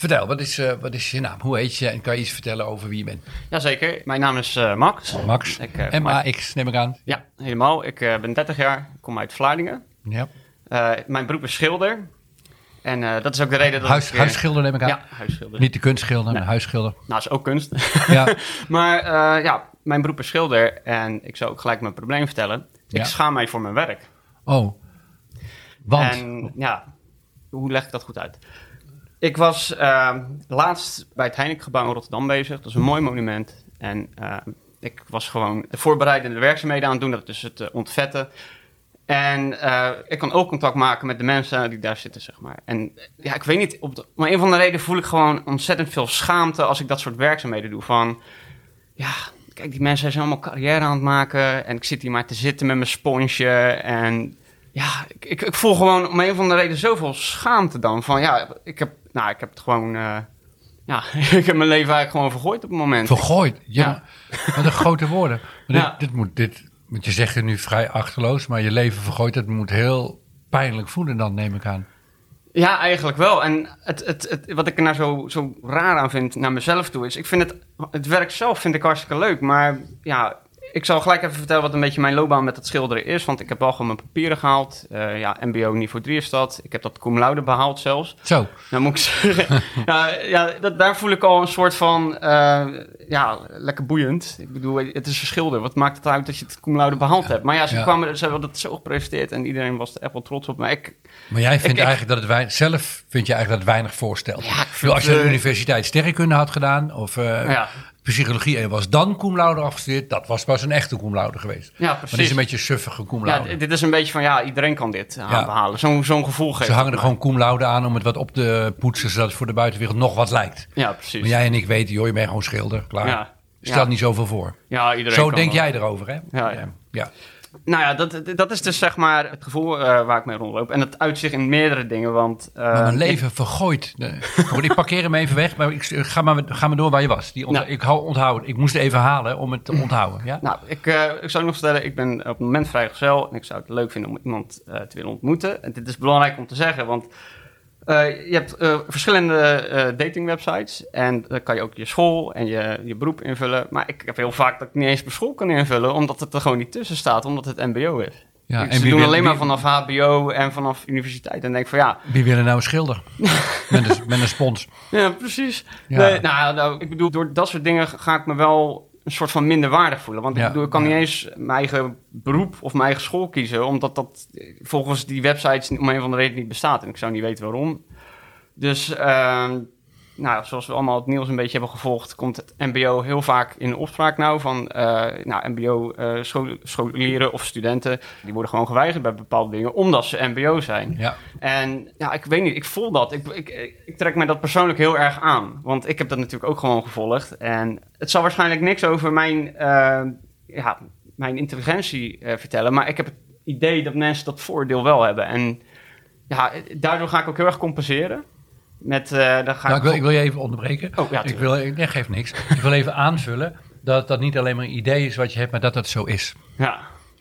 Vertel, wat is, uh, wat is je naam? Hoe heet je en kan je iets vertellen over wie je bent? Jazeker, mijn naam is uh, Max. Max, ik, uh, M-A-X neem ik aan. Ja, helemaal. Ik ben 30 jaar, kom uit Vlaardingen. Ja. mijn beroep is schilder. En dat is ook de reden dat Huis, ik... Huisschilder neem ik aan? Ja, huisschilder. Niet de kunstschilder, nee. maar huisschilder. Nou, is ook kunst. Ja. maar ja, mijn beroep is schilder en ik zou ook gelijk mijn probleem vertellen. Ik schaam mij voor mijn werk. Oh, want? En ja, hoe leg ik dat goed uit? Ik was uh, laatst bij het Heinekengebouw in Rotterdam bezig. Dat is een mooi monument. En uh, ik was gewoon de voorbereidende werkzaamheden aan het doen. Dat is het uh, ontvetten. En uh, ik kan ook contact maken met de mensen die daar zitten, zeg maar. En ja, ik weet niet, op de, maar een van de redenen voel ik gewoon ontzettend veel schaamte als ik dat soort werkzaamheden doe. Van, ja, kijk, die mensen zijn allemaal carrière aan het maken. En ik zit hier maar te zitten met mijn sponsje. En ja, ik, ik, ik voel gewoon om een of andere reden zoveel schaamte dan. Van ja, ik heb nou, ik heb het gewoon. Uh, ja, ik heb mijn leven eigenlijk gewoon vergooid op het moment. Vergooid? Ja. ja. Wat een grote woorden. Maar dit, ja. dit, moet, dit, want je zegt het nu vrij achterloos, maar je leven vergooid, dat moet heel pijnlijk voelen dan, neem ik aan. Ja, eigenlijk wel. En het, het, het, wat ik er nou zo, zo raar aan vind naar mezelf toe is, ik vind het, het werk zelf vind ik hartstikke leuk, maar ja, ik zal gelijk even vertellen wat een beetje mijn loopbaan met het schilderen is. Want ik heb al gewoon mijn papieren gehaald. Uh, ja, MBO niveau 3 is dat. Ik heb dat cum laude behaald zelfs. Zo. Nou moet ik zeggen, ja, ja dat, daar voel ik al een soort van, uh, ja, lekker boeiend. Ik bedoel, het is een schilder. Wat maakt het uit dat je het cum laude behaald hebt? Maar ja, ze, ja. kwamen, ze hebben dat zo gepresenteerd en iedereen was er echt wel trots op. Maar, ik, maar jij vindt ik, eigenlijk ik, dat het weinig, zelf vind je eigenlijk dat het weinig voorstelt. Ja, bedoel, als je de universiteit sterrenkunde had gedaan of uh, ja psychologie en was dan cum laude afgestudeerd, dat was pas een echte cum laude geweest. Ja, precies. Maar dit is een beetje suffige cum laude. Ja, dit is een beetje van, ja, iedereen kan dit ja. behalen. Zo'n zo'n gevoel geeft Ze hangen er gewoon cum laude aan om het wat op te poetsen, zodat het voor de buitenwereld nog wat lijkt. Ja, precies. Maar jij en ik weten, joh, je bent gewoon schilder, klaar. Ja. Stelt niet zoveel voor. Ja, iedereen Zo denk jij erover, hè? Ja, ja. Nou ja, dat, dat is dus zeg maar het gevoel uh, waar ik mee rondloop. En dat uitzicht in meerdere dingen, want... Uh, maar mijn leven ik... vergooid. ik parkeer hem even weg, maar ik, ga, maar ga maar door waar je was. Die nou. Ik hou onthouden. Ik moest even halen om het te onthouden. Ja? Nou, ik, uh, ik zou nog vertellen, ik ben op het moment vrijgezel. En ik zou het leuk vinden om iemand te willen ontmoeten. En dit is belangrijk om te zeggen, want... Uh, je hebt uh, verschillende uh, datingwebsites en dan kan je ook je school en je, je beroep invullen. Maar ik heb heel vaak dat ik niet eens mijn school kan invullen, omdat het er gewoon niet tussen staat, omdat het MBO is. Ja, ik, en ze doen alleen maar vanaf HBO en vanaf universiteit. En denk van ja. Wie wil er nou een schilder? met, een, met een spons. Ja, precies. Ja. Nee, nou, nou, ik bedoel, door dat soort dingen ga ik me wel een soort van minder waardig voelen. Want ja. ik, bedoel, ik kan niet eens mijn eigen beroep of mijn eigen school kiezen, omdat dat volgens die websites om een van de reden niet bestaat. En ik zou niet weten waarom. Dus, uh, nou, zoals we allemaal het nieuws een beetje hebben gevolgd, komt het MBO heel vaak in opspraak nou van, uh, nou, MBO uh, schol scholieren of studenten, die worden gewoon geweigerd bij bepaalde dingen, omdat ze MBO zijn. Ja. En ja, ik weet niet, ik voel dat. Ik, ik, ik trek mij dat persoonlijk heel erg aan, want ik heb dat natuurlijk ook gewoon gevolgd. En het zal waarschijnlijk niks over mijn, uh, ja, mijn intelligentie vertellen, maar ik heb het idee dat mensen dat voordeel wel hebben. En ja, daardoor ga ik ook heel erg compenseren. Met, uh, dan ga nou, ik, wil, ik wil je even onderbreken. Oh, ja, ik wil, nee, geeft niks. ik wil even aanvullen dat dat niet alleen maar een idee is wat je hebt, maar dat dat zo is. Ja.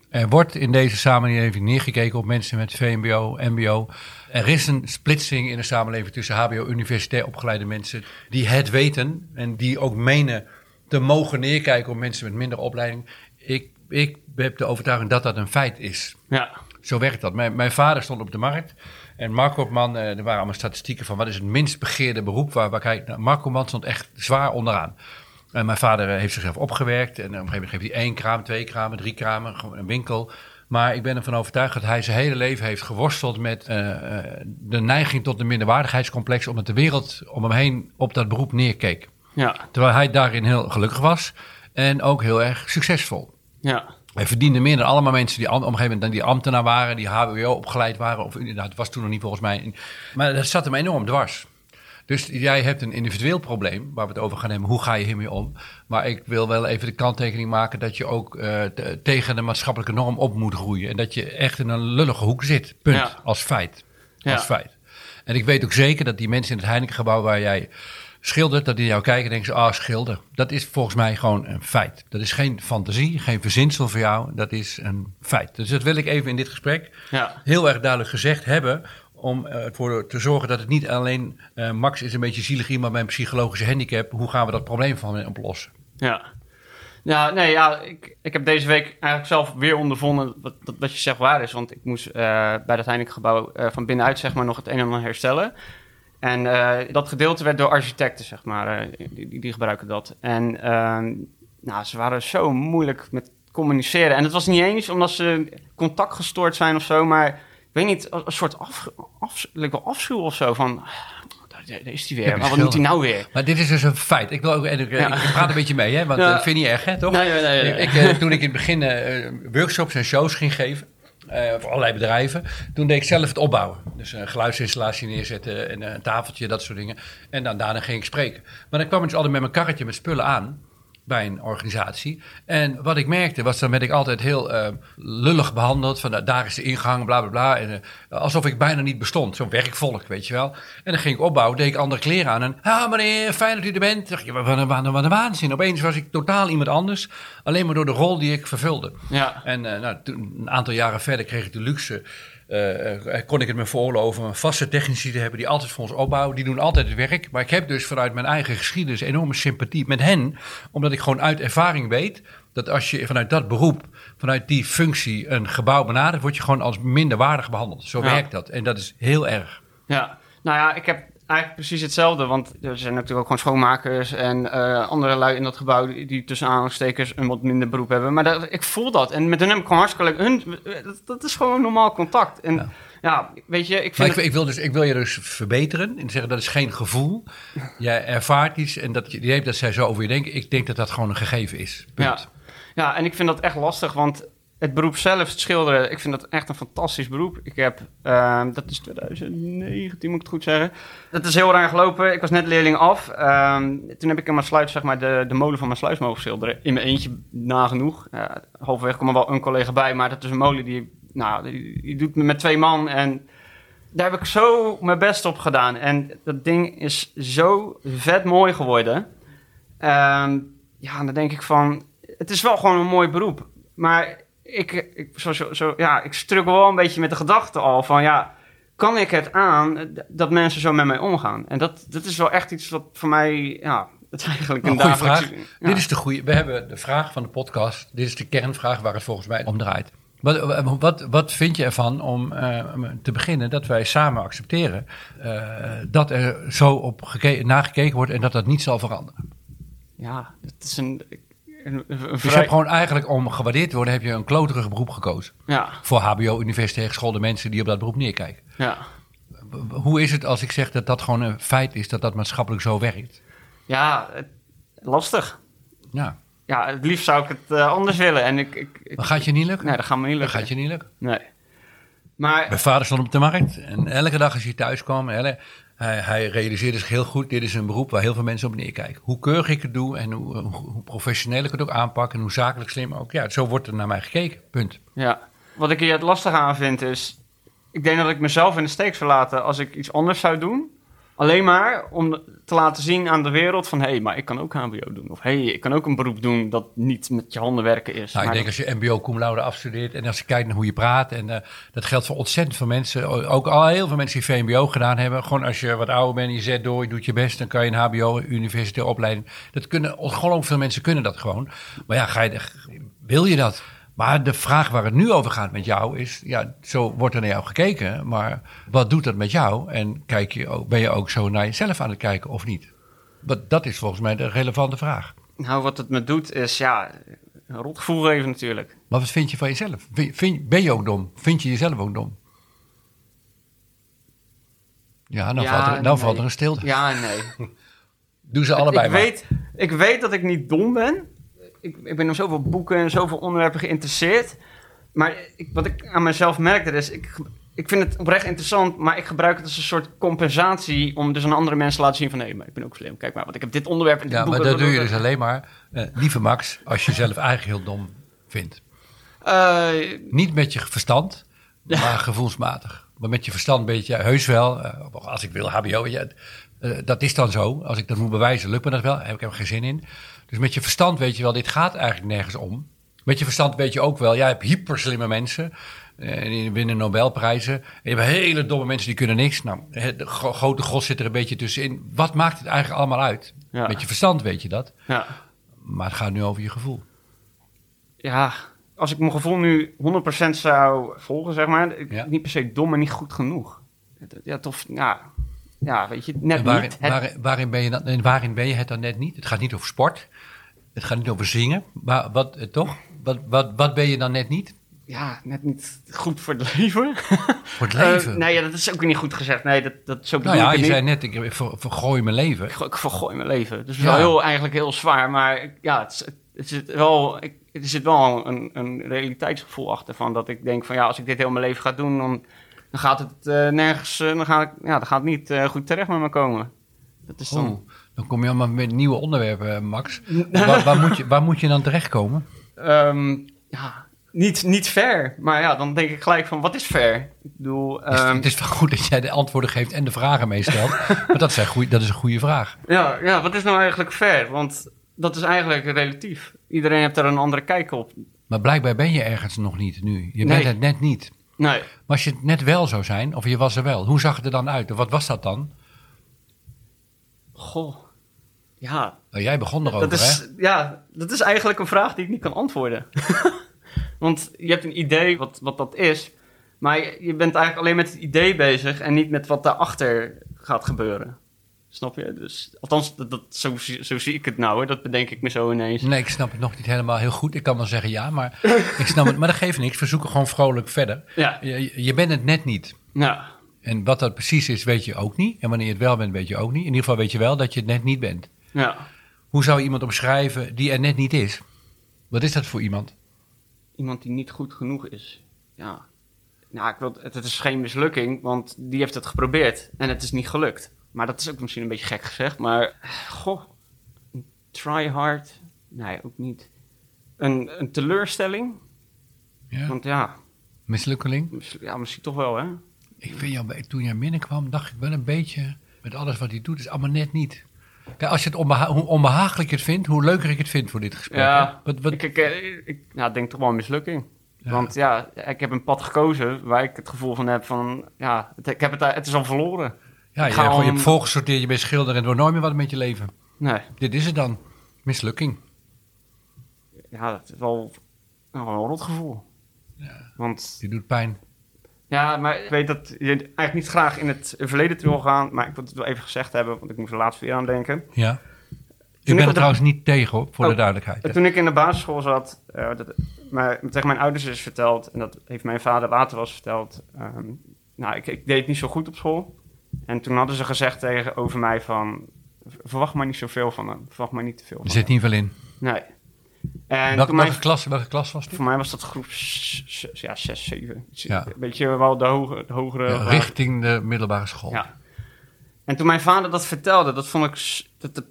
Er wordt in deze samenleving neergekeken op mensen met VMBO, MBO. Er is een splitsing in de samenleving tussen HBO, universitair opgeleide mensen die het weten en die ook menen te mogen neerkijken op mensen met minder opleiding. Ik, ik heb de overtuiging dat dat een feit is. Ja. Zo werkt dat. Mijn, mijn vader stond op de markt. En Marco Man, er waren allemaal statistieken van wat is het minst begeerde beroep. Waar, waar hij, nou, stond echt zwaar onderaan. En mijn vader heeft zichzelf opgewerkt. En op een gegeven moment geeft hij één kraam, twee kramen, drie kramen, gewoon een winkel. Maar ik ben ervan overtuigd dat hij zijn hele leven heeft geworsteld met uh, de neiging tot een minderwaardigheidscomplex. Omdat de wereld om hem heen op dat beroep neerkeek. Ja. Terwijl hij daarin heel gelukkig was en ook heel erg succesvol. Ja. Hij verdiende meer dan allemaal mensen die op een gegeven moment dan die ambtenaar waren, die HBO opgeleid waren. Of nou, het was toen nog niet volgens mij. Maar dat zat hem enorm dwars. Dus jij hebt een individueel probleem waar we het over gaan nemen. Hoe ga je hiermee om? Maar ik wil wel even de kanttekening maken dat je ook uh, tegen de maatschappelijke norm op moet groeien. En dat je echt in een lullige hoek zit. Punt. Ja. Als feit. Als ja. feit. En ik weet ook zeker dat die mensen in het Heinekengebouw waar jij schildert, dat die jou kijken en denken: ah, schilder. Dat is volgens mij gewoon een feit. Dat is geen fantasie, geen verzinsel voor jou. Dat is een feit. Dus dat wil ik even in dit gesprek ja. heel erg duidelijk gezegd hebben om ervoor te zorgen dat het niet alleen uh, Max is een beetje zielig iemand met een psychologische handicap. Hoe gaan we dat probleem van hem oplossen? Ja. Ja, nee, ja, ik, ik heb deze week eigenlijk zelf weer ondervonden wat, wat je zegt waar is. Want ik moest uh, bij dat Heinekengebouw uh, van binnenuit zeg maar nog het een en ander herstellen. En dat gedeelte werd door architecten, zeg maar, die, die, gebruiken dat. En ehm, nou, ze waren zo moeilijk met communiceren. En het was niet eens omdat ze contact gestoord zijn of zo, maar weet niet, een soort af, af, afschuw of zo van... Daar is hij weer. Maar wat moet hij nou weer? Maar dit is dus een feit. Ik, wil ook, ik, ik praat een beetje mee, hè? want ja. dat vind je niet erg, hè, toch? Nee, nee, nee. Ik, eh, toen ik in het begin uh, workshops en shows ging geven... Uh, voor allerlei bedrijven. Toen deed ik zelf het opbouwen. Dus een geluidsinstallatie neerzetten en een tafeltje, dat soort dingen. En dan, daarna ging ik spreken. Maar dan kwam ik dus altijd met mijn karretje met spullen aan bij een organisatie. En wat ik merkte was, dan werd ik altijd heel uh, lullig behandeld. Van daar is de ingang, bla bla bla. En, uh, alsof ik bijna niet bestond. Zo'n werkvolk, weet je wel. En dan ging ik opbouwen, deed ik andere kleren aan. En, ah meneer, fijn dat u er bent. Dacht je, wat een, wat, wat een waanzin. Opeens was ik totaal iemand anders. Alleen maar door de rol die ik vervulde. Ja. En uh, nou, toen, een aantal jaren verder kreeg ik de luxe uh, kon ik het me veroorloven om vaste technici te hebben die altijd voor ons opbouwen. Die doen altijd het werk. Maar ik heb dus vanuit mijn eigen geschiedenis enorme sympathie met hen. Omdat ik gewoon uit ervaring weet dat als je vanuit dat beroep, vanuit die functie een gebouw benadert, word je gewoon als minder waardig behandeld. Zo werkt dat. En dat is heel erg. Ja, nou ja, ik heb eigenlijk precies hetzelfde. Want er zijn natuurlijk ook gewoon schoonmakers en uh, andere lui in dat gebouw die, die tussen aanstekers een wat minder beroep hebben. Maar dat, ik voel dat. En met hun heb ik gewoon hartstikke leuk. Hun, dat, dat, is gewoon normaal contact. En ja, weet je, ik vind. ik, ik, wil dus, ik wil je dus verbeteren en zeggen dat is geen gevoel. Jij ervaart iets en dat je hebt dat zij zo over je denken. Ik denk dat dat gewoon een gegeven is. Punt. Ja. ja, en ik vind dat echt lastig, want het beroep zelf, schilderen, ik vind dat echt een fantastisch beroep. Ik heb, uh, dat is 2019 moet ik het goed zeggen. Dat is heel raar gelopen. Ik was net leerling af. Uh, toen heb ik in mijn sluis, zeg maar, de, de molen van mijn sluis mogen schilderen. In mijn eentje, nagenoeg. Uh, halverwege kwam er wel een collega bij, maar dat is een molen die, nou, die, die doet me met twee man. En daar heb ik zo mijn best op gedaan. En dat ding is zo vet mooi geworden. Ehm, ja, dan denk ik van, het is wel gewoon een mooi beroep. Maar ik, ik, zo, zo, zo, ja, ik struggle wel een beetje met de gedachte al van ja, kan ik het aan dat mensen zo met mij omgaan? En dat, dat is wel echt iets wat voor mij, ja, het is eigenlijk een, een vraag. Dit is de goede. We hebben de vraag van de podcast. Dit is de kernvraag waar het volgens mij om draait. Wat, wat, wat vind je ervan om uh, te beginnen dat wij samen accepteren uh, dat er zo op nagekeken wordt en dat dat niet zal veranderen? Ja, het is een, dus je hebt gewoon eigenlijk om gewaardeerd te worden, heb je een kloterig beroep gekozen. Ja. Voor HBO, universitair geschoolde mensen die op dat beroep neerkijken. Ja. Hoe is het als ik zeg dat dat gewoon een feit is, dat dat maatschappelijk zo werkt? Ja, lastig. Ja. Ja, het liefst zou ik het uh, anders willen. En ik, ik, maar gaat je niet lukken? Nee, dat gaat me niet lukken. Dat gaat je niet lukken? Nee. Maar... Mijn vader stond op de markt en elke dag als hij thuis kwam, hij, hij realiseerde zich heel goed, dit is een beroep waar heel veel mensen op neerkijken. Hoe keurig ik het doe en hoe, professioneel ik het ook aanpak en hoe zakelijk slim ook. Ja, zo wordt er naar mij gekeken, punt. Ja, wat ik hier het lastig aan vind is, ik denk dat ik mezelf in de steek zou laten als ik iets anders zou doen. Alleen maar om te laten zien aan de wereld van... hé, hey, maar ik kan ook HBO doen. Of hé, hey, ik kan ook een beroep doen dat niet met je handen werken is. Nou, ik denk als je mbo cum laude afstudeert... en als je kijkt naar hoe je praat... en uh, dat geldt voor ontzettend veel mensen. Ook al heel veel mensen die VMBO gedaan hebben. Gewoon als je wat ouder bent, je zet door, je doet je best... dan kan je een hbo, universitaire opleiding... dat kunnen, gewoon veel mensen kunnen dat gewoon. Maar ja, ga je, wil je dat... Maar de vraag waar het nu over gaat met jou is, ja, zo wordt er naar jou gekeken, maar wat doet dat met jou? En kijk je ook, ben je ook zo naar jezelf aan het kijken of niet? Dat, dat is volgens mij de relevante vraag. Nou, wat het me doet is, ja, een rotgevoel geven natuurlijk. Maar wat vind je van jezelf? Vind, ben je ook dom? Vind je jezelf ook dom? Ja, dan, valt, er, dan valt er een stilte. Ja, nee. Doe ze allebei ik, maar. Weet, ik weet dat ik niet dom ben. Ik, ik ben in zoveel boeken en zoveel onderwerpen geïnteresseerd. Maar ik, wat ik aan mezelf merkte is, ik, ik vind het oprecht interessant, maar ik gebruik het als een soort compensatie om dus aan andere mensen te laten zien van, hé, maar ik ben ook slim. Kijk maar, want ik heb dit onderwerp in dit Ja, boek. maar dat doe je dus alleen maar, eh, lieve Max, als je zelf eigenlijk heel dom vindt. Eh, Niet met je verstand, maar gevoelsmatig. Maar met je verstand weet je heus wel, eh, als ik wil HBO, weet je, eh, dat is dan zo. Als ik dat moet bewijzen, lukt me dat wel. Heb ik er geen zin in. Dus met je verstand weet je wel, dit gaat eigenlijk nergens om. Met je verstand weet je ook wel, jij hebt hyperslimme mensen. eh, En die winnen Nobelprijzen. En je hebt hele domme mensen die kunnen niks. Nou, de gro- grote gros zit er een beetje tussenin. Wat maakt het eigenlijk allemaal uit? Ja. Met je verstand weet je dat. ja. Maar het gaat nu over je gevoel. ja, als ik mijn gevoel nu 100% zou volgen, zeg maar, ik- Ja. niet per se dom, maar niet goed genoeg. Ja, tof, ja, ja weet je, net En waarin, niet. Het- waarin, waarin, ben je dan, en waarin ben je het dan net niet? Het gaat niet over sport. Het gaat niet over zingen. Maar wat, eh, toch? Wat, wat, wat ben je dan net niet? ja, net niet goed voor het leven. Voor het leven. Eh, nee, ja, dat is ook niet goed gezegd. Nee, dat, dat, zo bedoel nou ja, ik je zei net, ik ver- vergooi mijn leven. Ik, ik vergooi mijn leven. Dus het is Ja. wel heel, eigenlijk heel zwaar. Maar ja, het, is- het zit wel, ik, er zit wel een, een realiteitsgevoel achter. Van dat ik denk van ja, als ik dit heel mijn leven ga doen, dan, dan gaat het eh, nergens, dan, gaat ik, ja, dan gaat het niet goed terecht met me komen. Dat is dan... Oh, dan kom je allemaal met nieuwe onderwerpen, eh, Max. waar, waar, moet je, waar moet je dan terechtkomen? Ehm, ja, niet, niet fair. Maar ja, dan denk ik gelijk van, wat is fair? Ik bedoel, Is- ehm, het is wel goed dat jij de antwoorden geeft en de vragen meestelt. maar dat, zijn goeie, dat is een goede vraag. ja, ja, wat is nou eigenlijk fair? Want dat is eigenlijk relatief. Iedereen heeft er een andere kijk op. Maar blijkbaar ben je ergens nog niet nu. Je Nee. bent het net niet. Nee, Maar als je het net wel zou zijn, of je was er wel, hoe zag het er dan uit? Of wat was dat dan? Goh. Ja, Nou, jij begon erover, dat hè? is, ja, dat is eigenlijk een vraag die ik niet kan antwoorden. Want je hebt een idee wat, wat dat is. Maar je, je bent eigenlijk alleen met het idee bezig en niet met wat daarachter gaat gebeuren. Snap je? Dus, althans, dat, dat, zo, zie- zo zie ik het nou. Hè. Dat bedenk ik me zo ineens. Nee, ik snap het nog niet helemaal heel goed. Ik kan wel zeggen ja, maar ik snap het. Maar dat geeft niks. We zoeken gewoon vrolijk verder. Ja, Je, je bent het net niet. ja, En wat dat precies is, weet je ook niet. En wanneer je het wel bent, weet je ook niet. In ieder geval weet je wel dat je het net niet bent. ja. Hoe zou je iemand omschrijven die er net niet is? Wat is dat voor iemand? Iemand die niet goed genoeg is. Ja. Nou, ik wil, het, het is geen mislukking, want die heeft het geprobeerd en het is niet gelukt. Maar dat is ook misschien een beetje gek gezegd, maar goh, een try hard, nee, ook niet. Een, een teleurstelling, Ja? want ja, Mislukkeling? mis- ja, misschien toch wel, hè? Ik vind jou, toen jij binnenkwam, dacht ik wel een beetje... met alles wat hij doet, is allemaal net niet. Kijk, als je het onbeha hoe onbehagelijk je het vindt, hoe leuker ik het vind voor dit gesprek. Ja, Wat, wat, Ik, ik, eh, ik nou, denk toch wel een mislukking. Ja. Want ja, ik heb een pad gekozen waar ik het gevoel van heb van, ja, het, ik heb het, het is al verloren. ja, ik je, gewoon, je hebt volgesorteerd, je bent schilder en het wordt nooit meer wat met je leven. Nee, Dit is het dan. Mislukking. ja, dat is wel wel een rotgevoel. Ja. Want Die doet pijn. Ja, maar ik weet dat je eigenlijk niet graag in het verleden terug wil gaan. Maar ik wil het wel even gezegd hebben, want ik moest er laatst weer aan denken. Ja. Ik ben er trouwens niet tegen, hoor, voor Oh. de duidelijkheid. hè. Toen ik in de basisschool zat, eh, dat, maar, tegen mijn ouders is verteld, en dat heeft mijn vader later wel eens verteld. ehm, nou, ik, ik deed het niet zo goed op school. En toen hadden ze gezegd tegenover mij van, verwacht maar niet zoveel van hem. Verwacht maar niet te veel Er van zit niet veel in. Nee. En Welke, mijn, welke, klas, welke klas was dit? voor mij was dat groep 6, ja, 6 7. Ja. Een beetje wel de, hoge, de hogere... Ja, richting de middelbare school. Ja. En toen mijn vader dat vertelde, dat vond ik, dat, dat,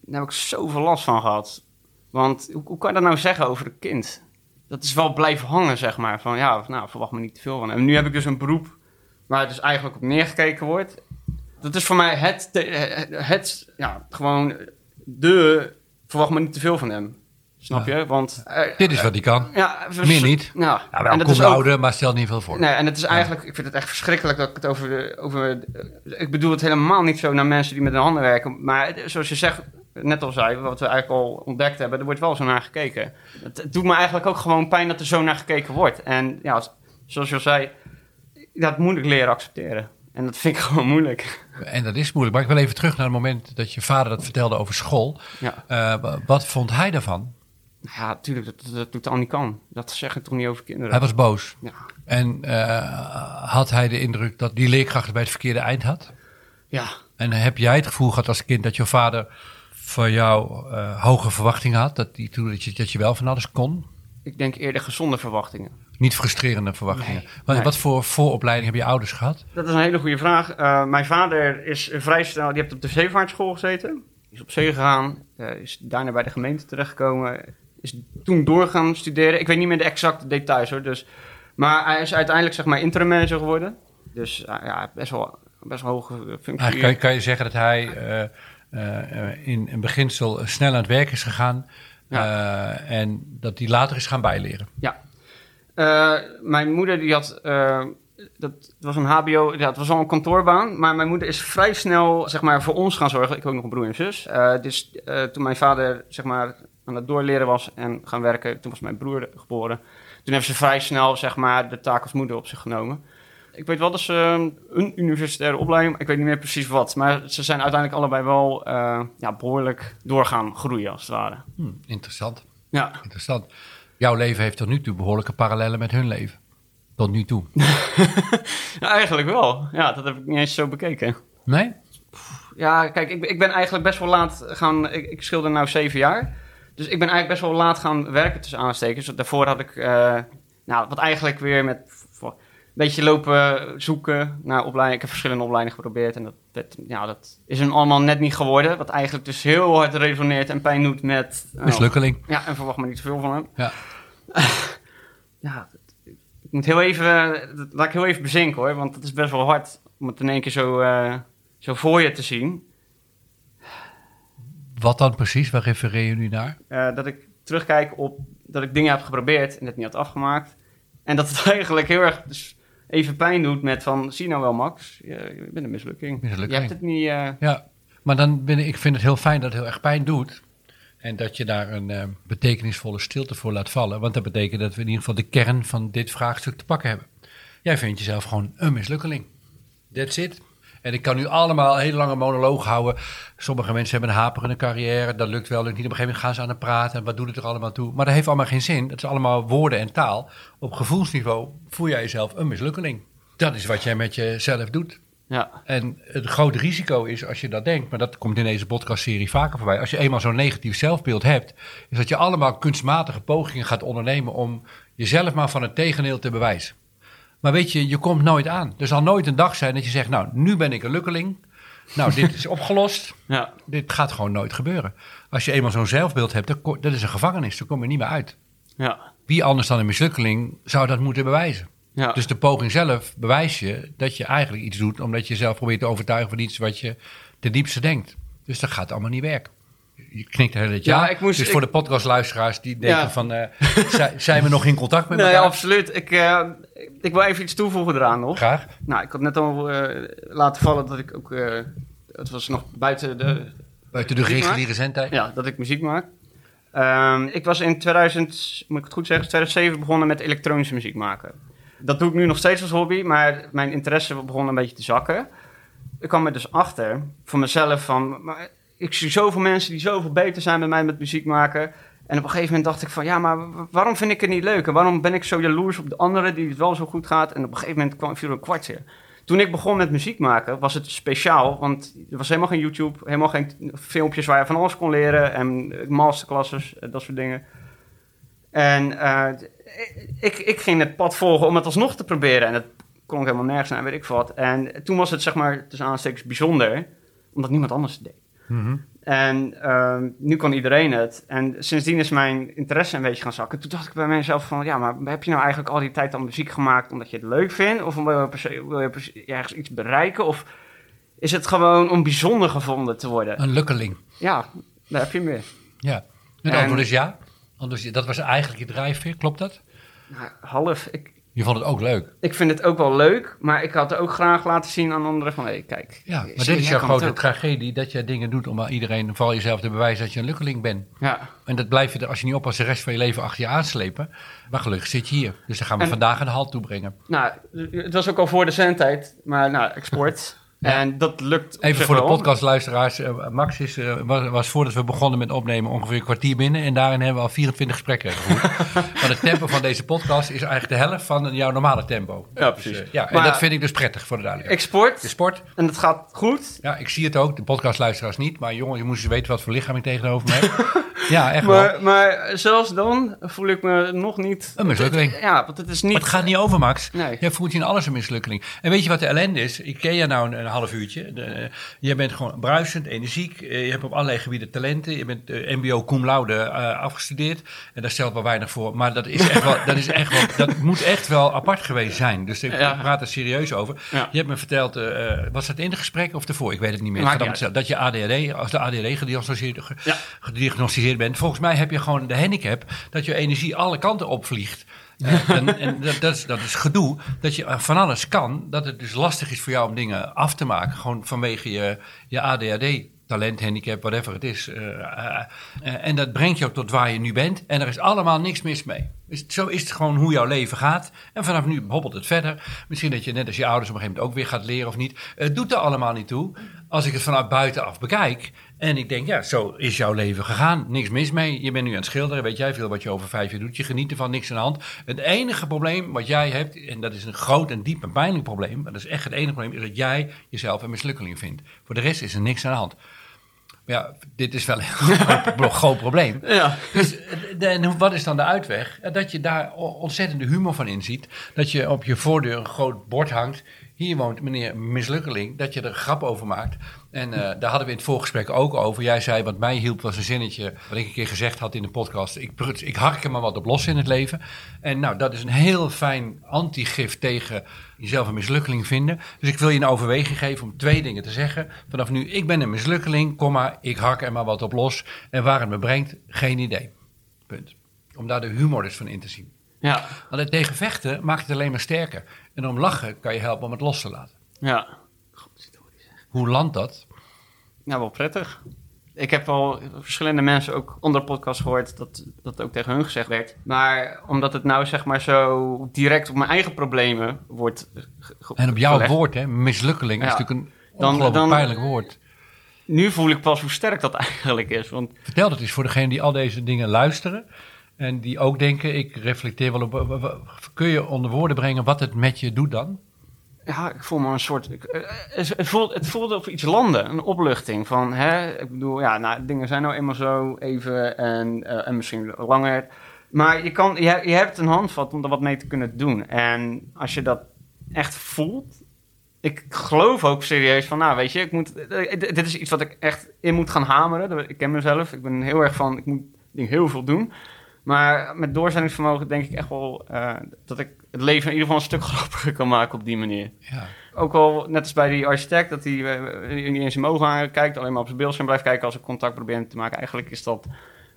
daar heb ik zoveel last van gehad. Want hoe, hoe kan je dat nou zeggen over een kind? Dat is wel blijven hangen, zeg maar. Van ja, nou, verwacht me niet te veel van hem. En nu heb ik dus een beroep waar dus eigenlijk op neergekeken wordt. Dat is voor mij het, het, het ja, gewoon de, verwacht me niet te veel van hem. Snap je? Want... eh, Dit is wat hij kan. ja, vers- Meer niet. Ja, Ja, wel en dat kom is ook, ouder, maar stel niet veel voor. Nee, en het is eigenlijk, ik vind het echt verschrikkelijk dat ik het over, de, over de- ik bedoel het helemaal niet zo naar mensen die met hun handen werken, maar zoals je zegt, net al zei, wat we eigenlijk al ontdekt hebben, er wordt wel zo naar gekeken. Het, het doet me eigenlijk ook gewoon pijn dat er zo naar gekeken wordt. En ja, zoals je al zei, dat moet ik leren accepteren. En dat vind ik gewoon moeilijk. En dat is moeilijk. Maar ik wil even terug naar het moment dat je vader dat vertelde over school. Ja, Eh, wa- wat vond hij daarvan? Nou ja natuurlijk, dat, dat doet al niet kan. Dat zeg ik toch niet over kinderen. Hij was boos. Ja. En eh, had hij de indruk dat die leerkracht het bij het verkeerde eind had? ja, En heb jij het gevoel gehad als kind dat je vader van jou eh, hoge verwachtingen had? Dat, die, toen, dat, je, dat je wel van alles kon? Ik denk eerder gezonde verwachtingen. Niet frustrerende verwachtingen. Nee, wat, nee. wat voor vooropleiding hebben je ouders gehad? Dat is een hele goede vraag. Eh, mijn vader is vrij snel, die heeft op de zeevaartschool gezeten. Is op zee gegaan, eh, is daarna bij de gemeente terechtgekomen. Is toen door gaan studeren. Ik weet niet meer de exacte details hoor. Dus, maar hij is uiteindelijk zeg maar interim manager geworden. Dus ja, best wel, best wel hoge functie. Kan, je- kan je zeggen dat hij eh, eh, in een beginsel snel aan het werk is gegaan. eh, en dat hij later is gaan bijleren. Ja. Mijn moeder die had, dat was een HBO, ja, het was al een kantoorbaan, maar mijn moeder is vrij snel zeg maar voor ons gaan zorgen. Ik heb ook nog een broer en zus. Dus toen mijn vader zeg maar aan het doorleren was en gaan werken, toen was mijn broer geboren. Toen heeft ze vrij snel zeg maar de taak als moeder op zich genomen. Ik weet wel dat ze eh, een universitaire opleiding, ik weet niet meer precies wat, maar ze zijn uiteindelijk allebei wel eh, ja, behoorlijk doorgaan groeien als het ware. Hm, interessant, Ja. interessant. Jouw leven heeft tot nu toe behoorlijke parallellen met hun leven. Tot nu toe. ja, eigenlijk wel. Ja, dat heb ik niet eens zo bekeken. Nee? Ja, kijk, ik, ben- ik ben eigenlijk best wel laat gaan... Ik, ik schilder nu zeven jaar. Dus ik ben eigenlijk best wel laat gaan werken tussen aanstekens. Daarvoor had ik... eh, nou, wat eigenlijk weer met... Een beetje lopen zoeken naar opleidingen. Ik heb verschillende opleidingen geprobeerd. En dat, dat, ja, dat is hem allemaal net niet geworden. Wat eigenlijk dus heel hard resoneert en pijn doet met... nou, Mislukkeling. ja, en verwacht maar niet te veel van hem. Ja. ja, ik moet heel even... Laat ik heel even bezinken hoor. Want het is best wel hard om het in één keer zo, eh, zo voor je te zien. Wat dan precies? Waar refereer je nu naar? Eh, dat ik terugkijk op dat ik dingen heb geprobeerd en het niet had afgemaakt. En dat het eigenlijk heel erg dus even pijn doet met van, zie nou wel Max, je, je bent een mislukking. Mislukking. Je hebt het niet... eh, Ja, maar dan ben ik, ik vind het heel fijn dat het heel erg pijn doet. En dat je daar een eh, betekenisvolle stilte voor laat vallen. Want dat betekent dat we in ieder geval de kern van dit vraagstuk te pakken hebben. Jij vindt jezelf gewoon een mislukkeling. That's it. En ik kan nu allemaal een hele lange monoloog houden. Sommige mensen hebben een haperende carrière. Dat lukt wel, lukt niet. Op een gegeven moment gaan ze aan het praten. En wat doet het er allemaal toe? Maar dat heeft allemaal geen zin. Het is allemaal woorden en taal. Op gevoelsniveau voel jij jezelf een mislukkeling. Dat is wat jij met jezelf doet. ja, En het grote risico is als je dat denkt, maar dat komt in deze podcastserie vaker voorbij. Als je eenmaal zo'n negatief zelfbeeld hebt, is dat je allemaal kunstmatige pogingen gaat ondernemen om jezelf maar van het tegendeel te bewijzen. Maar weet je, je komt nooit aan. Er zal nooit een dag zijn dat je zegt, nou, nu ben ik een lukkeling. Nou, dit is opgelost. ja, Dit gaat gewoon nooit gebeuren. Als je eenmaal zo'n zelfbeeld hebt, dan dat is een gevangenis. Daar kom je niet meer uit. ja, Wie anders dan een mislukkeling zou dat moeten bewijzen? ja. Dus de poging zelf bewijst je dat je eigenlijk iets doet omdat je zelf probeert te overtuigen van iets wat je ten diepste denkt. Dus dat gaat allemaal niet werken. Je knikt hele tijd ja. Ik moest- dus ik- voor de podcastluisteraars die denken Ja. van, eh, zi- zijn we nog in contact met Nee, elkaar? absoluut. Ik, eh, ik wil even iets toevoegen eraan nog. Graag. Nou, ik had net al eh, laten vallen dat ik ook... het was nog buiten de, Buiten de reguliere zendtijd. Ja, dat ik muziek maak. Ehm, ik was in 2000, moet ik het goed zeggen, 2007 begonnen met elektronische muziek maken. Dat doe ik nu nog steeds als hobby, maar mijn interesse begon een beetje te zakken. Ik kwam er dus achter, voor mezelf, van... Maar ik zie zoveel mensen die zoveel beter zijn met mij met muziek maken. En op een gegeven moment dacht ik van, ja, maar wa- waarom vind ik het niet leuk? En waarom ben ik zo jaloers op de anderen die het wel zo goed gaat? En op een gegeven moment kwam viel een kwartje. Toen ik begon met muziek maken, was het speciaal. Want er was helemaal geen YouTube, helemaal geen filmpjes waar je van alles kon leren. En eh, masterclasses, eh, dat soort dingen. En eh, ik, ik ging het pad volgen om het alsnog te proberen. En dat kon ik helemaal nergens naar, weet ik wat. En toen was het, zeg maar, tussen aanstekens bijzonder. Omdat niemand anders het deed. Mhm. En ehm, nu kan iedereen het. En sindsdien is mijn interesse een beetje gaan zakken. Toen dacht ik bij mezelf van... Ja, maar heb je nou eigenlijk al die tijd dan muziek gemaakt... omdat je het leuk vindt? Of wil je, wil je ergens iets bereiken? Of is het gewoon om bijzonder gevonden te worden? Een lukkeling. Ja, daar heb je meer. Ja. Het En- antwoord is ja. Anders, dat was eigenlijk je drijfveer, klopt dat? Nou, half. Ik, Je vond het ook leuk. ik vind het ook wel leuk. Maar ik had ook graag laten zien aan anderen van... Hé, kijk. Ja, maar dit is jouw grote tragedie. Dat je dingen doet om aan iedereen, vooral jezelf, te bewijzen dat je een lukkeling bent. Ja, En dat blijf je, als je niet oppast, de rest van je leven achter je aanslepen. Maar gelukkig zit je hier. Dus daar gaan we En- vandaag een halt toe brengen. nou, het was ook al voor de zendtijd. Maar nou, export. En dat lukt Even voor de podcastluisteraars. eh, Max is, eh, was, was voordat we begonnen met opnemen ongeveer een kwartier binnen. En daarin hebben we al 24 gesprekken gevoerd. maar het tempo van deze podcast is eigenlijk de helft van jouw normale tempo. Ja, precies. Dus, eh, ja, en Maar- dat vind ik dus prettig voor de duidelijkheid. Ik sport De sport, en het gaat goed. ja, ik zie het ook. De podcastluisteraars niet. Maar jongen, je moest eens weten wat voor lichaam ik tegenover me heb. ja, echt wel. Maar, maar zelfs dan voel ik me nog niet... Een mislukkeling. Ja, want het is niet... Maar het gaat niet over, Max. Nee. Jij voelt je in alles een mislukkeling. En weet je wat de ellende is? Ik ken je nou een, een half uurtje. De, eh, jij bent gewoon bruisend, energiek. eh, je hebt op allerlei gebieden talenten. Je bent eh, mbo cum laude afgestudeerd. En daar stelt wel weinig voor. Maar dat is echt wel, dat, is echt wel, dat moet echt wel apart geweest zijn. Dus ik, Ja. praat er serieus over. Ja. Je hebt me verteld, was dat in het gesprek of ervoor? Ik weet het niet meer. Dat je ADHD, als de ADHD gediagnosticeerd, bent. Volgens mij heb je gewoon de handicap dat je energie alle kanten opvliegt. En en dat, dat, is, dat is gedoe, dat je van alles kan. Dat het dus lastig is voor jou om dingen af te maken. Gewoon vanwege je, je ADHD, talent, handicap, whatever het is. Eh, eh, en dat brengt jou tot waar je nu bent. En er is allemaal niks mis mee. Dus zo is het gewoon hoe jouw leven gaat. En vanaf nu hobbelt het verder. Misschien dat je net als je ouders op een gegeven moment ook weer gaat leren of niet. Het doet er allemaal niet toe. Als ik het vanuit buitenaf bekijk. En ik denk, ja, zo is jouw leven gegaan. Niks mis mee. Je bent nu aan het schilderen. Weet jij veel wat je over vijf jaar doet. Je geniet ervan, niks aan de hand. Het enige probleem wat jij hebt, en dat is een groot en diep en pijnlijk probleem. Maar dat is echt het enige probleem, is dat jij jezelf een mislukkeling vindt. Voor de rest is er niks aan de hand. Maar ja, dit is wel een groot, groot probleem. Ja. Dus en wat is dan de uitweg? Dat je daar ontzettende humor van inziet. Dat je op je voordeur een groot bord hangt. Hier woont meneer Mislukkeling. Dat je er grap over maakt. En eh, daar hadden we in het voorgesprek ook over. Jij zei, wat mij hielp was een zinnetje... wat ik een keer gezegd had in de podcast. Ik, ik hark er maar wat op los in het leven. En nou, dat is een heel fijn antigif tegen jezelf een mislukkeling vinden. Dus ik wil je een overweging geven om twee dingen te zeggen. Vanaf nu, ik ben een mislukkeling, komma, ik hark er maar wat op los. En waar het me brengt, geen idee. Punt. Om daar de humor dus van in te zien. Ja. Want het tegen vechten maakt het alleen maar sterker. En om lachen kan je helpen om het los te laten. Ja. Hoe landt dat? Ja, wel prettig. Ik heb al verschillende mensen ook onder de podcast gehoord dat dat ook tegen hun gezegd werd. Maar omdat het nou zeg maar zo direct op mijn eigen problemen wordt En op jouw gelegd. woord, hè, mislukkeling, is natuurlijk een Dan- ongelooflijk dan- pijnlijk woord. Nu voel ik pas hoe sterk dat eigenlijk is. Want Vertel dat eens voor degenen die al deze dingen luisteren. En die ook denken, ik reflecteer wel op... Kun je onder woorden brengen wat het met je doet dan? ja, ik voel me een soort. eh, Het, voelt, het voelde of iets landen, een opluchting. Van hè, ik bedoel, ja, nou, dingen zijn nou eenmaal zo even en, eh, en misschien langer. Maar je, kan, je, je hebt een handvat om er wat mee te kunnen doen. En als je dat echt voelt. Ik geloof ook serieus van, nou weet je, ik moet, eh, dit is iets wat ik echt in moet gaan hameren. Ik ken mezelf, ik ben heel erg van, ik moet heel veel doen. Maar met doorzettingsvermogen denk ik echt wel eh, dat ik het leven in ieder geval een stuk grappiger kan maken op die manier. Ja. Ook al, net als bij die architect, dat hij eh, niet eens in mijn ogen aankijkt, alleen maar op zijn beeldscherm blijft kijken als ik contact probeer te maken. Eigenlijk is dat,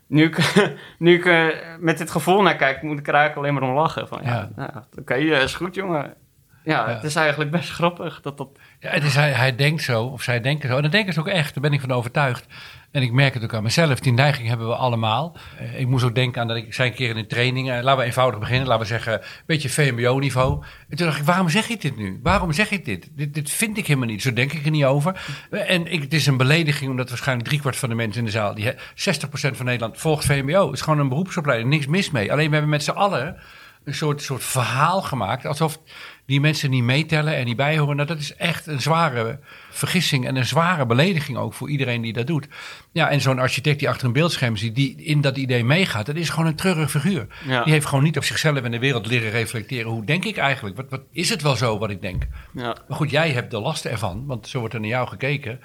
nu ik, nu ik eh, met dit gevoel naar kijk, moet ik er eigenlijk alleen maar om lachen. Van, ja, Ja. nou, oké, eh, is goed jongen. Ja, Ja. het is eigenlijk best grappig dat dat... Ja, het is, hij, hij denkt zo, of zij denken zo. En dat denken ze ook echt, daar ben ik van overtuigd. En ik merk het ook aan mezelf. Die neiging hebben we allemaal. Eh, ik moest ook denken aan dat ik zei een keer in een training. eh, laten we eenvoudig beginnen. Laten we zeggen, een beetje VMBO-niveau. En toen dacht ik, waarom zeg ik dit nu? Waarom zeg ik dit? Dit, dit vind ik helemaal niet. Zo denk ik er niet over. Eh, En ik, het is een belediging, omdat waarschijnlijk driekwart van de mensen in de zaal, die, he- 60% van Nederland volgt VMBO. Het is gewoon een beroepsopleiding, niks mis mee. Alleen we hebben met z'n allen een soort, soort verhaal gemaakt. Alsof die mensen niet meetellen en niet bijhoren. Nou, dat is echt een zware vergissing en een zware belediging ook voor iedereen die dat doet. Ja, en zo'n architect die achter een beeldscherm zit, die in dat idee meegaat, dat is gewoon een treurig figuur. Ja. Die heeft gewoon niet op zichzelf en de wereld leren reflecteren. Hoe denk ik eigenlijk? Wat, wat is het wel zo wat ik denk? Ja, Maar goed, jij hebt de lasten ervan, want zo wordt er naar jou gekeken.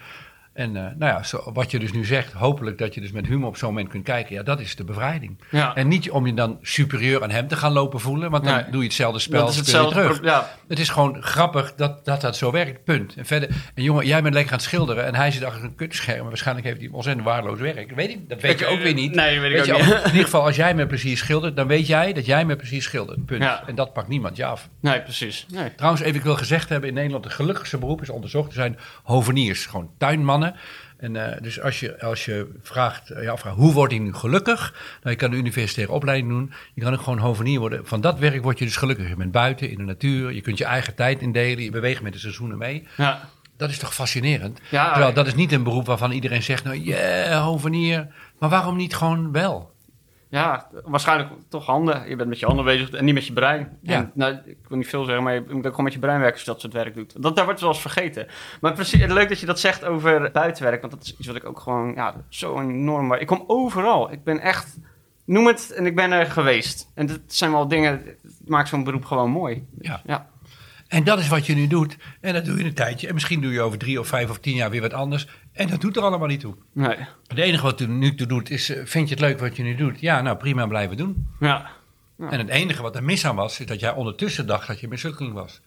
En eh, nou ja, zo, wat je dus nu zegt, hopelijk dat je dus met humor op zo'n moment kunt kijken. Ja, dat is de bevrijding. ja. En niet om je dan superieur aan hem te gaan lopen voelen, want dan Nee. doe je hetzelfde spel, dat is hetzelfde. terug. Ja, Het is gewoon grappig dat, dat dat zo werkt, punt. En verder, en jongen, jij bent lekker aan het schilderen en hij zit achter een kutscherm. Waarschijnlijk heeft hij ontzettend waardeloos werk. Weet ik, dat weet je ook weer niet. Nee, weet ik ook- niet. In ieder geval, als jij met plezier schildert, dan weet jij dat jij met plezier schildert, punt. Ja. En dat pakt niemand je af. nee, precies. Nee. Trouwens, even ik wil gezegd hebben, in Nederland het gelukkigste beroep is onderzocht. Er zijn hoveniers, gewoon tuinmannen. En uh, dus als je, als je vraagt, je afvraagt, hoe word ik nu gelukkig? Nou, je kan een universitaire opleiding doen. Je kan ook gewoon hovenier worden. Van dat werk word je dus gelukkig. Je bent buiten, in de natuur. Je kunt je eigen tijd indelen. Je beweegt met de seizoenen mee. Ja. Dat is toch fascinerend? Ja, Terwijl dat is niet een beroep waarvan iedereen zegt, nou, yeah, hovenier. Maar waarom niet gewoon wel? Ja, waarschijnlijk toch handen. Je bent met je handen bezig en niet met je brein. Ja. En, nou, ik wil niet veel zeggen, maar je moet ook gewoon met je brein werken als je dat soort werk doet. Dat, daar wordt wel eens vergeten. Maar precies, leuk dat je dat zegt over buitenwerk, want dat is iets wat ik ook gewoon, ja, zo enorm... Ik kom overal. Ik ben echt, noem het, en ik ben er geweest. En dat zijn wel dingen, het maakt zo'n beroep gewoon mooi. Ja. Ja, En dat is wat je nu doet. En dat doe je een tijdje. En misschien doe je over drie of vijf of tien jaar weer wat anders. En dat doet er allemaal niet toe. nee. Het enige wat er nu toe doet is, eh, vind je het leuk wat je nu doet? Ja, nou prima, blijven doen. Ja. Ja. En het enige wat er mis aan was, is dat jij ondertussen dacht dat je mislukking was.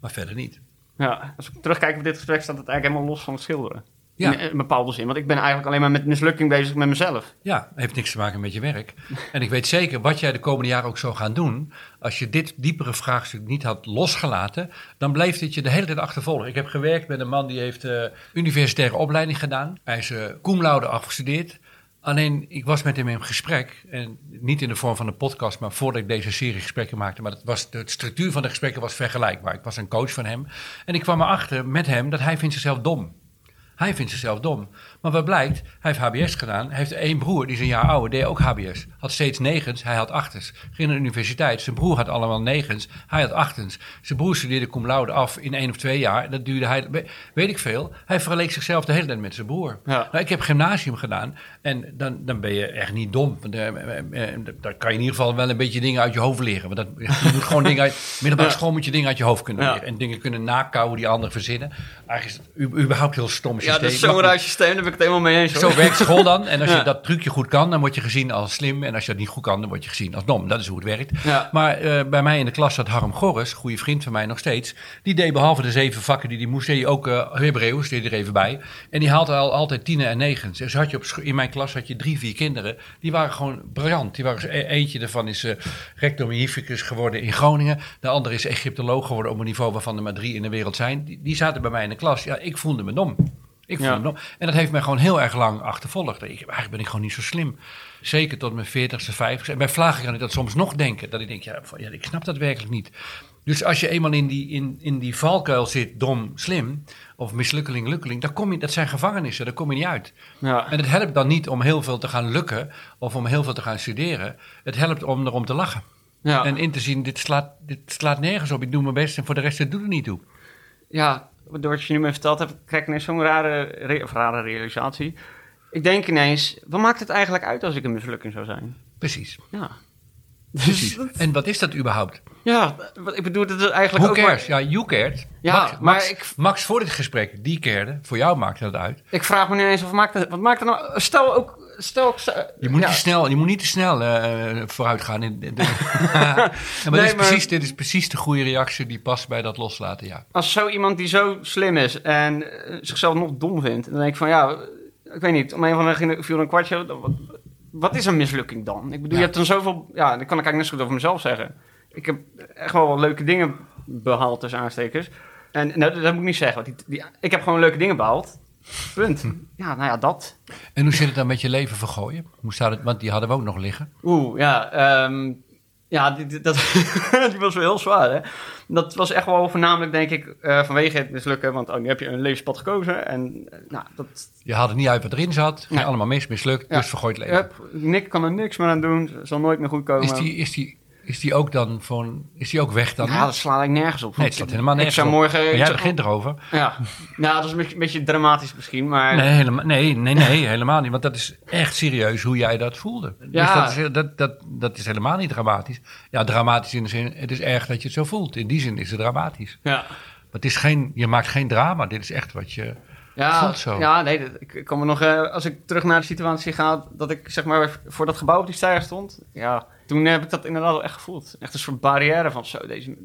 Maar verder niet. Ja, als ik terugkijk op dit gesprek, staat het eigenlijk helemaal los van het schilderen. Ja. In een bepaalde zin. Want ik ben eigenlijk alleen maar met mislukking bezig met mezelf. Ja, heeft niks te maken met je werk. En ik weet zeker, wat jij de komende jaren ook zou gaan doen, als je dit diepere vraagstuk niet had losgelaten, dan bleef dit je de hele tijd achtervolgen. Ik heb gewerkt met een man die heeft eh universitaire opleiding gedaan. Hij is eh cum laude afgestudeerd. Alleen, ik was met hem in gesprek, en niet in de vorm van een podcast, maar voordat ik deze serie gesprekken maakte, maar het was, de structuur van de gesprekken was vergelijkbaar. Ik was een coach van hem en ik kwam erachter met hem dat hij vindt zichzelf dom. Hij vindt zichzelf dom. Maar wat blijkt, hij heeft HBS gedaan. Hij heeft één broer, die is een jaar ouder, deed ook HBS. Had steeds negens, hij had achtens. Ging naar de universiteit, zijn broer had allemaal negens, hij had achtens. Zijn broer studeerde cum laude af in één of twee jaar. Dat duurde hij, we- weet ik veel. Hij vergeleek zichzelf de hele tijd met zijn broer. Ja. Nou, ik heb gymnasium gedaan en dan, dan ben je echt niet dom. Want, eh, eh, eh, daar kan je in ieder geval wel een beetje dingen uit je hoofd leren. Want dat, je moet gewoon dingen uit, middelbare school moet je dingen uit je hoofd kunnen Ja. leren. En dingen kunnen nakouwen die anderen verzinnen. Eigenlijk is het überhaupt heel stom Ja, dat is Maar zo'n goed. raar systeem, daar ben ik het helemaal mee eens. hoor. Zo werkt school dan. En als je Ja. dat trucje goed kan, dan word je gezien als slim. En als je dat niet goed kan, dan word je gezien als dom. Dat is hoe het werkt. Ja. Maar eh, bij mij in de klas zat Harm Gorres, goede vriend van mij nog steeds. Die deed behalve de zeven vakken die hij moest, deed hij ook uh, Hebreeuws, deed hij er even bij. En die haalde al altijd tienen en negens. Dus had je op in mijn klas had je drie, vier kinderen. Die waren gewoon briljant. Die waren, e- eentje daarvan is eh rector magnificus geworden in Groningen. De andere is Egyptoloog geworden op een niveau waarvan er maar drie in de wereld zijn. Die, die zaten bij mij in de klas. Ja, ik voelde me dom. Ik Ja. dom. En dat heeft mij gewoon heel erg lang achtervolgd. Ik, eigenlijk ben ik gewoon niet zo slim. Zeker tot mijn 40ste, 50ste. En bij vlagen kan ik dat soms nog denken. Dat ik denk, ja, ik snap dat werkelijk niet. Dus als je eenmaal in die, in, in die valkuil zit, dom, slim, of mislukkeling, lukkeling, dan kom je, dat zijn gevangenissen, daar kom je niet uit. Ja. En het helpt dan niet om heel veel te gaan lukken of om heel veel te gaan studeren. Het helpt om erom te lachen. Ja. En in te zien, dit slaat, dit slaat nergens op. Ik doe mijn best en voor de rest, het doet er niet toe. ja, door wat je nu me verteld hebt, krijg ik ineens zo'n rare, of rare realisatie. Ik denk ineens, wat maakt het eigenlijk uit als ik een mislukking zou zijn? Precies. Ja. Precies. Dus, En wat is dat überhaupt? ja, wat ik bedoel, dat is eigenlijk Who ook maar- cares? Ja, you cared. Ja, Max, maar Max, ik- Max voor dit gesprek, die cared. Voor jou maakte dat uit. Ik vraag me nu eens, of maakt het, wat maakt het nou... Stel ook... Stel, ik zou- Je moet, ja, niet, te snel, je moet niet te snel eh, vooruit gaan. In, de- maar, dit, is maar- precies, dit is precies de goede reactie die past bij dat loslaten, ja. Als zo iemand die zo slim is en eh, zichzelf nog dom vindt, dan denk ik van ja, ik weet niet, om een van de viel een kwartje. Wat, wat is een mislukking dan? Ik bedoel, Ja. je hebt dan zoveel, ja, dan kan ik eigenlijk net zo goed over mezelf zeggen. Ik heb echt wel wat leuke dingen behaald tussen aanstekers. En nou, dat, dat moet ik niet zeggen, want die, die, ik heb gewoon leuke dingen behaald. Punt. Hm. Ja, nou ja, dat. En hoe zit het dan met je leven vergooien? Hoe staat het? Want die hadden we ook nog liggen. Oeh, ja. ehm, ja, die, die- dat, die was wel heel zwaar, hè. Dat was echt wel voornamelijk, denk ik, eh, vanwege het mislukken. Want oh, nu heb je een levenspad gekozen. En eh, nou, dat... Je haalde niet uit wat erin zat. Ging Nee. allemaal mis, mislukt. Ja. Dus vergooid leven. Hup, Nick kan er niks meer aan doen. Zal nooit meer goed komen. Is die, is, die, is die ook dan van... Is die ook weg dan? Ja, dat slaat ik nergens op. nee, het staat helemaal Ik nergens zou op. morgen... Maar ik jij zou- begint erover. Ja. Nou, dat is een beetje, een beetje dramatisch misschien, maar... Nee, helemaal, nee, nee, nee, helemaal niet. Want dat is echt serieus hoe jij dat voelde. Ja. Dus dat is, dat, dat, dat is helemaal niet dramatisch. Ja, dramatisch in de zin, het is erg dat je het zo voelt. In die zin is het dramatisch. Ja. Maar het is geen, je maakt geen drama. Dit is echt wat je... Ja, zo. ja nee, dat- ik, kan me nog, eh, als ik terug naar de situatie ga, dat ik zeg maar voor dat gebouw op die steiger stond, ja, toen heb ik dat inderdaad wel echt gevoeld. Echt een soort barrière van zo, deze,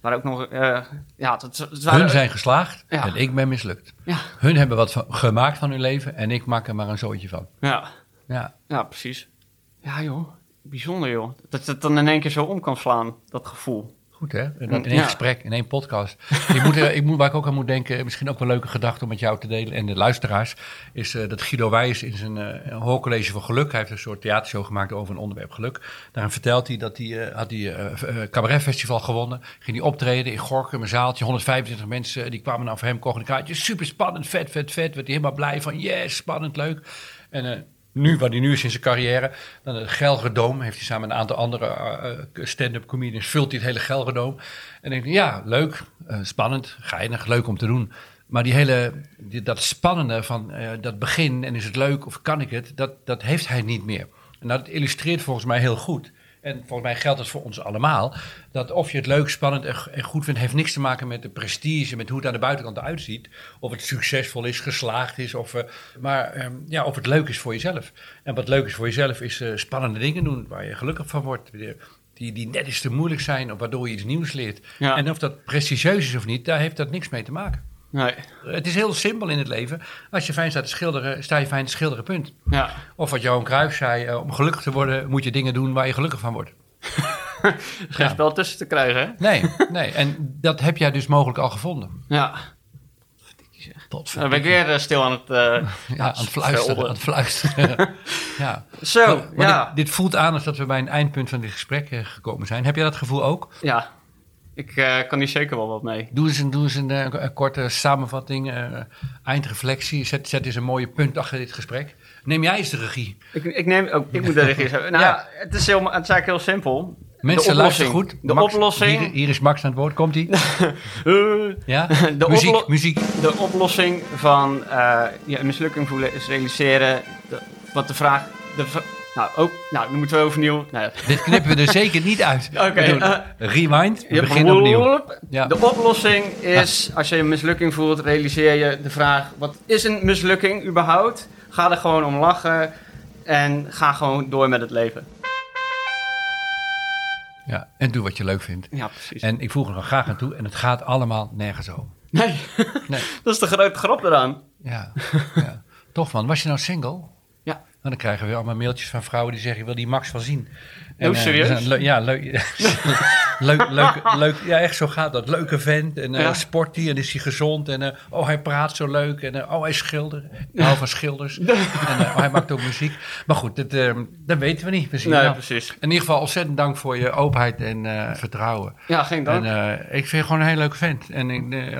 waren ook nog, eh, ja, het, het waren, Hun zijn geslaagd Ja. en ik ben mislukt. Ja. Hun hebben wat van- gemaakt van hun leven en ik maak er maar een zootje van. Ja, Ja, ja, precies. Ja joh, bijzonder joh, dat het dan in één keer zo om kan slaan, dat gevoel. Goed hè? En dan in één Ja. gesprek, in één podcast. ik moet, ik moet, waar ik ook aan moet denken, misschien ook wel een leuke gedachte om met jou te delen en de luisteraars, is eh, dat Guido Wijs in zijn eh, hoorcollege voor geluk, hij heeft een soort theatershow gemaakt over een onderwerp geluk. Daarin vertelt hij dat hij eh, had eh, eh, cabaretfestival gewonnen, ging hij optreden in Gorkum, een zaaltje, 125 mensen, die kwamen naar voor hem, kochten een kaartje, super spannend, vet, vet, vet, werd hij helemaal blij van, yes, spannend, leuk. En eh, nu, waar hij nu is in zijn carrière, dan het Gelredome, heeft hij samen met een aantal andere eh, eh, stand-up comedians, vult hij het hele Gelredome. En denk ik, ja, leuk, eh, spannend, geinig, leuk om te doen. Maar die hele, dat spannende van dat begin en is het leuk of kan ik het, dat, dat heeft hij niet meer. En dat illustreert volgens mij heel goed. En volgens mij geldt het voor ons allemaal. Dat of je het leuk, spannend en, goed vindt, heeft niks te maken met de prestige, met hoe het aan de buitenkant eruit ziet. Of het succesvol is, geslaagd is. Of, eh, maar ehm, ja, of het leuk is voor jezelf. En wat leuk is voor jezelf is eh, spannende dingen doen waar je gelukkig van wordt. Die, die net iets te moeilijk zijn, of waardoor je iets nieuws leert. Ja. En of dat prestigieus is of niet, daar heeft dat niks mee te maken. Nee. Het is heel simpel in het leven. Als je fijn staat te schilderen, sta je fijn te schilderen, punt. Ja. Of wat Johan Cruijff zei, eh, om gelukkig te worden moet je dingen doen waar je gelukkig van wordt. Geen spel tussen te krijgen, hè? Nee, nee. En dat heb jij dus mogelijk al gevonden. Ja. Tot Dan ben ik weer eh, stil aan het... eh, ja, aan het fluisteren. Aan het fluisteren. ja. Zo, Maar- maar ja. dit, dit voelt aan alsof we bij een eindpunt van dit gesprek gekomen zijn. Heb jij dat gevoel ook? Ja. Ik eh, kan hier zeker wel wat mee. Doe eens een, doe eens een, eh, korte samenvatting, eh, eindreflectie. Zet, zet eens een mooie punt achter dit gesprek. Neem jij eens de regie. Ik, ik, neem, ook, ik moet de regie hebben. Nou, Ja. het, is heel, het is eigenlijk heel simpel. Mensen luisteren goed. De Max, oplossing... Hier, hier is Max aan het woord. Komt hij? Ja? De muziek, muziek. de oplossing van je een mislukking voelen is realiseren. De, wat de vraag. De, nou, ook, nou, dan moeten we overnieuw. Nou, ja. Dit knippen we er zeker niet uit. Oké, eh, rewind. We beginnen opnieuw. Ja. De oplossing is, als je een mislukking voelt, realiseer je de vraag: wat is een mislukking überhaupt? Ga er gewoon om lachen en ga gewoon door met het leven. Ja, en doe wat je leuk vindt. Ja, precies. En ik voeg er nog graag aan toe. En het gaat allemaal nergens over. Nee, Nee. dat is de grote grap eraan. Ja, ja. Toch man, was je nou single? Ja. Nou, dan krijgen we allemaal mailtjes van vrouwen die zeggen, ik wil die Max wel zien. Oh, eh, serieus? dus ja, leuk, leuk, leuk, leuk. Ja, echt zo gaat dat. Leuke vent. En Ja. sport hij en is hij gezond. En eh, oh, hij praat zo leuk. En oh, hij is schilder. Ik hou van schilders. en oh, hij maakt ook muziek. Maar goed, dat, dat weten we niet. We zien Nee, wel. precies. In ieder geval ontzettend dank voor je openheid en vertrouwen. Ja, geen dank. En ik vind je gewoon een heel leuk vent. En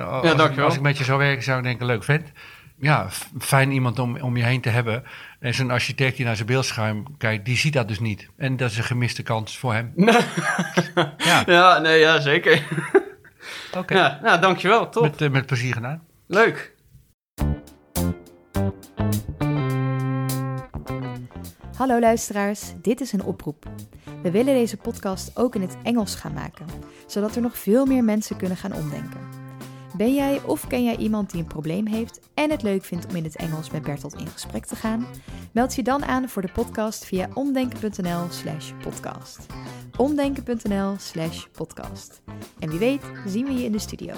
als, ik, dankjewel. als ik met je zou werken, zou ik denken, leuk vent. Ja, fijn iemand om, om je heen te hebben. En zo'n architect die naar zijn beeldscherm kijkt, die ziet dat dus niet. En dat is een gemiste kans voor hem. ja, Ja, nee, ja, zeker. oké. Ja, nou, dankjewel. Top. Met, eh, met plezier gedaan. Leuk. Hallo luisteraars, dit is een oproep. We willen deze podcast ook in het Engels gaan maken, zodat er nog veel meer mensen kunnen gaan omdenken. Ben jij of ken jij iemand die een probleem heeft en het leuk vindt om in het Engels met Bertolt in gesprek te gaan? Meld je dan aan voor de podcast via omdenken.nl/slash podcast. Omdenken.nl/slash podcast. En wie weet, zien we je in de studio.